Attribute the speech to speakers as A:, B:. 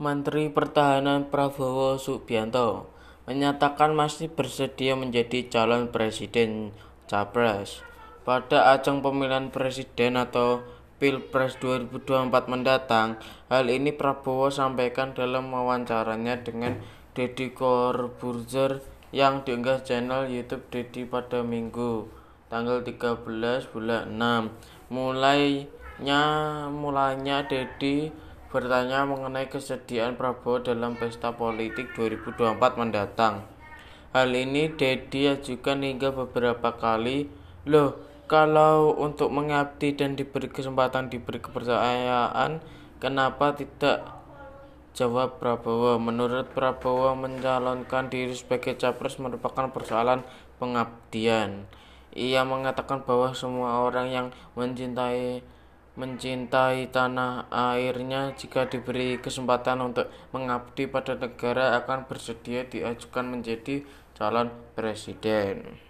A: Menteri Pertahanan Prabowo Subianto menyatakan masih bersedia menjadi calon presiden capres pada ajang pemilihan presiden atau Pilpres 2024 mendatang. Hal ini Prabowo sampaikan dalam wawancaranya dengan Deddy Corbuzier yang diunggah channel YouTube Deddy pada Minggu tanggal 13 bulan 6. Mulainya mulanya Deddy bertanya mengenai kesediaan Prabowo dalam pesta politik 2024 mendatang. Hal ini Deddy ajukan hingga beberapa kali. Loh, kalau untuk mengabdi dan diberi kesempatan diberi kepercayaan, kenapa tidak? Jawab Prabowo. Menurut Prabowo, mencalonkan diri sebagai capres merupakan persoalan pengabdian. Ia mengatakan bahwa semua orang yang mencintai mencintai tanah airnya jika diberi kesempatan untuk mengabdi pada negara akan bersedia diajukan menjadi calon presiden.